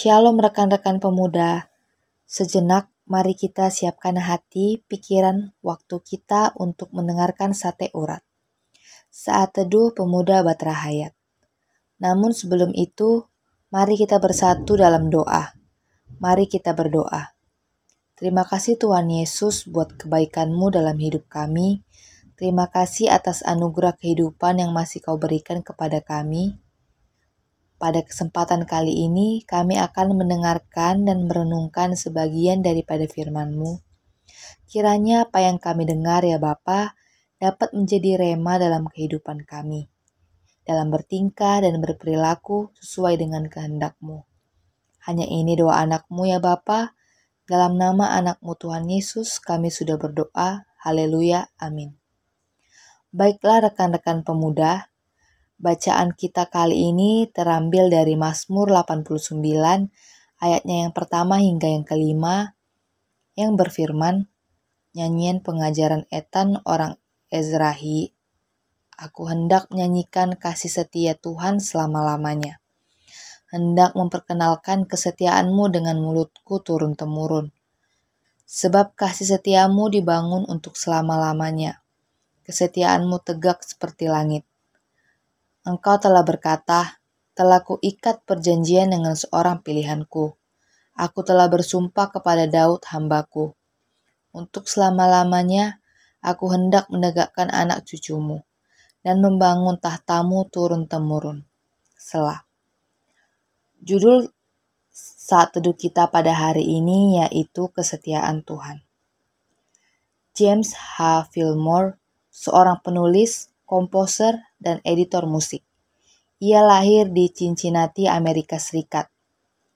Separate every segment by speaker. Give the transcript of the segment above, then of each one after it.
Speaker 1: Shalom rekan-rekan pemuda. Sejenak mari kita siapkan hati, pikiran, waktu kita untuk mendengarkan sate urat. Saat teduh pemuda Batra Hayat. Namun sebelum itu, mari kita bersatu dalam doa. Mari kita berdoa. Terima kasih Tuhan Yesus buat kebaikanmu dalam hidup kami. Terima kasih atas anugerah kehidupan yang masih kau berikan kepada kami. Pada kesempatan kali ini, kami akan mendengarkan dan merenungkan sebagian daripada firman-Mu. Kiranya apa yang kami dengar ya Bapa dapat menjadi rema dalam kehidupan kami, dalam bertingkah dan berperilaku sesuai dengan kehendak-Mu. Hanya ini doa anak-Mu ya Bapa, dalam nama anak-Mu Tuhan Yesus kami sudah berdoa, haleluya, amin. Baiklah rekan-rekan pemuda, Bacaan kita kali ini terambil dari Mazmur 89 ayatnya yang pertama hingga yang kelima yang berfirman nyanyian pengajaran etan orang Ezrahi Aku hendak menyanyikan kasih setia Tuhan selama-lamanya. Hendak memperkenalkan kesetiaanmu dengan mulutku turun-temurun. Sebab kasih setiamu dibangun untuk selama-lamanya. Kesetiaanmu tegak seperti langit. Engkau telah berkata, telah kuikat perjanjian dengan seorang pilihanku. Aku telah bersumpah kepada Daud hambaku. Untuk selama-lamanya, aku hendak menegakkan anak cucumu dan membangun tahtamu turun-temurun. Selah. Judul saat teduh kita pada hari ini yaitu kesetiaan Tuhan. James H. Fillmore, seorang penulis, komposer, dan editor musik. Ia lahir di Cincinnati, Amerika Serikat.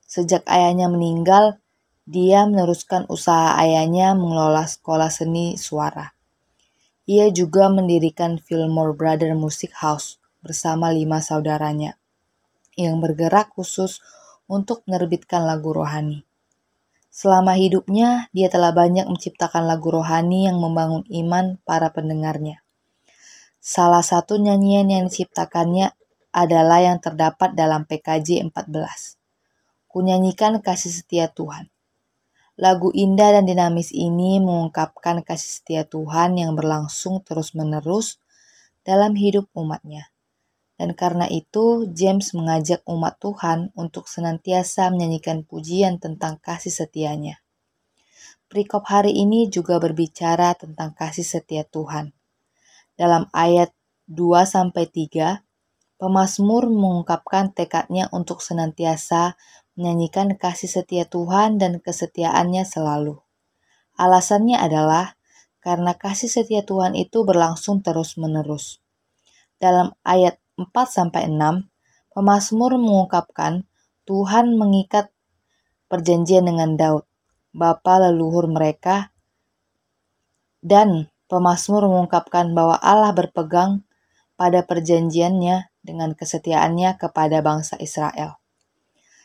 Speaker 1: Sejak ayahnya meninggal, dia meneruskan usaha ayahnya mengelola sekolah seni suara. Ia juga mendirikan Fillmore Brother Music House bersama lima saudaranya yang bergerak khusus untuk menerbitkan lagu rohani. Selama hidupnya, dia telah banyak menciptakan lagu rohani yang membangun iman para pendengarnya. Salah satu nyanyian yang diciptakannya adalah yang terdapat dalam PKJ 14. Kunyanyikan kasih setia Tuhan. Lagu indah dan dinamis ini mengungkapkan kasih setia Tuhan yang berlangsung terus-menerus dalam hidup umatnya. Dan karena itu, James mengajak umat Tuhan untuk senantiasa menyanyikan pujian tentang kasih setianya. Perikop hari ini juga berbicara tentang kasih setia Tuhan dalam ayat 2 sampai 3, pemazmur mengungkapkan tekadnya untuk senantiasa menyanyikan kasih setia Tuhan dan kesetiaannya selalu. Alasannya adalah karena kasih setia Tuhan itu berlangsung terus-menerus. Dalam ayat 4 sampai 6, pemazmur mengungkapkan Tuhan mengikat perjanjian dengan Daud, bapa leluhur mereka, dan Pemasmur mengungkapkan bahwa Allah berpegang pada perjanjiannya dengan kesetiaannya kepada bangsa Israel.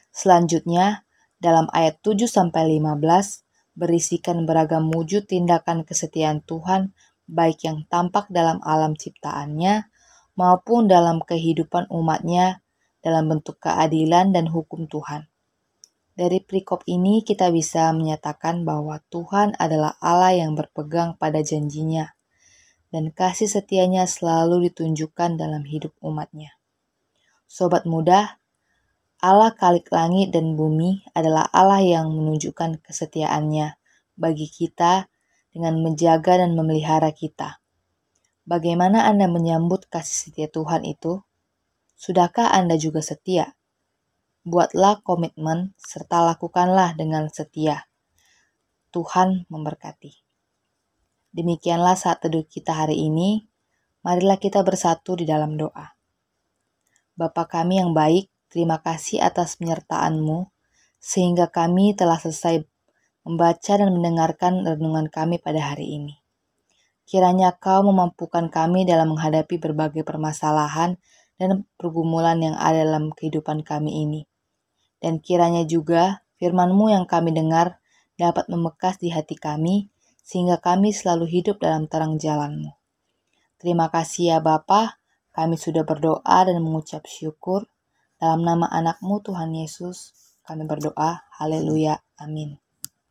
Speaker 1: Selanjutnya, dalam ayat 7-15 berisikan beragam wujud tindakan kesetiaan Tuhan baik yang tampak dalam alam ciptaannya maupun dalam kehidupan umatnya dalam bentuk keadilan dan hukum Tuhan. Dari perikop ini kita bisa menyatakan bahwa Tuhan adalah Allah yang berpegang pada janjinya dan kasih setianya selalu ditunjukkan dalam hidup umatnya. Sobat muda, Allah kalik langit dan bumi adalah Allah yang menunjukkan kesetiaannya bagi kita dengan menjaga dan memelihara kita. Bagaimana Anda menyambut kasih setia Tuhan itu? Sudahkah Anda juga setia? Buatlah komitmen serta lakukanlah dengan setia. Tuhan memberkati. Demikianlah saat teduh kita hari ini. Marilah kita bersatu di dalam doa. Bapa kami yang baik, terima kasih atas penyertaan-Mu sehingga kami telah selesai membaca dan mendengarkan renungan kami pada hari ini. Kiranya Kau memampukan kami dalam menghadapi berbagai permasalahan dan pergumulan yang ada dalam kehidupan kami ini. Dan kiranya juga firman-Mu yang kami dengar dapat membekas di hati kami, sehingga kami selalu hidup dalam terang jalan-Mu. Terima kasih ya Bapa, kami sudah berdoa dan mengucap syukur dalam nama anak-Mu Tuhan Yesus, Kami berdoa, haleluya, amin.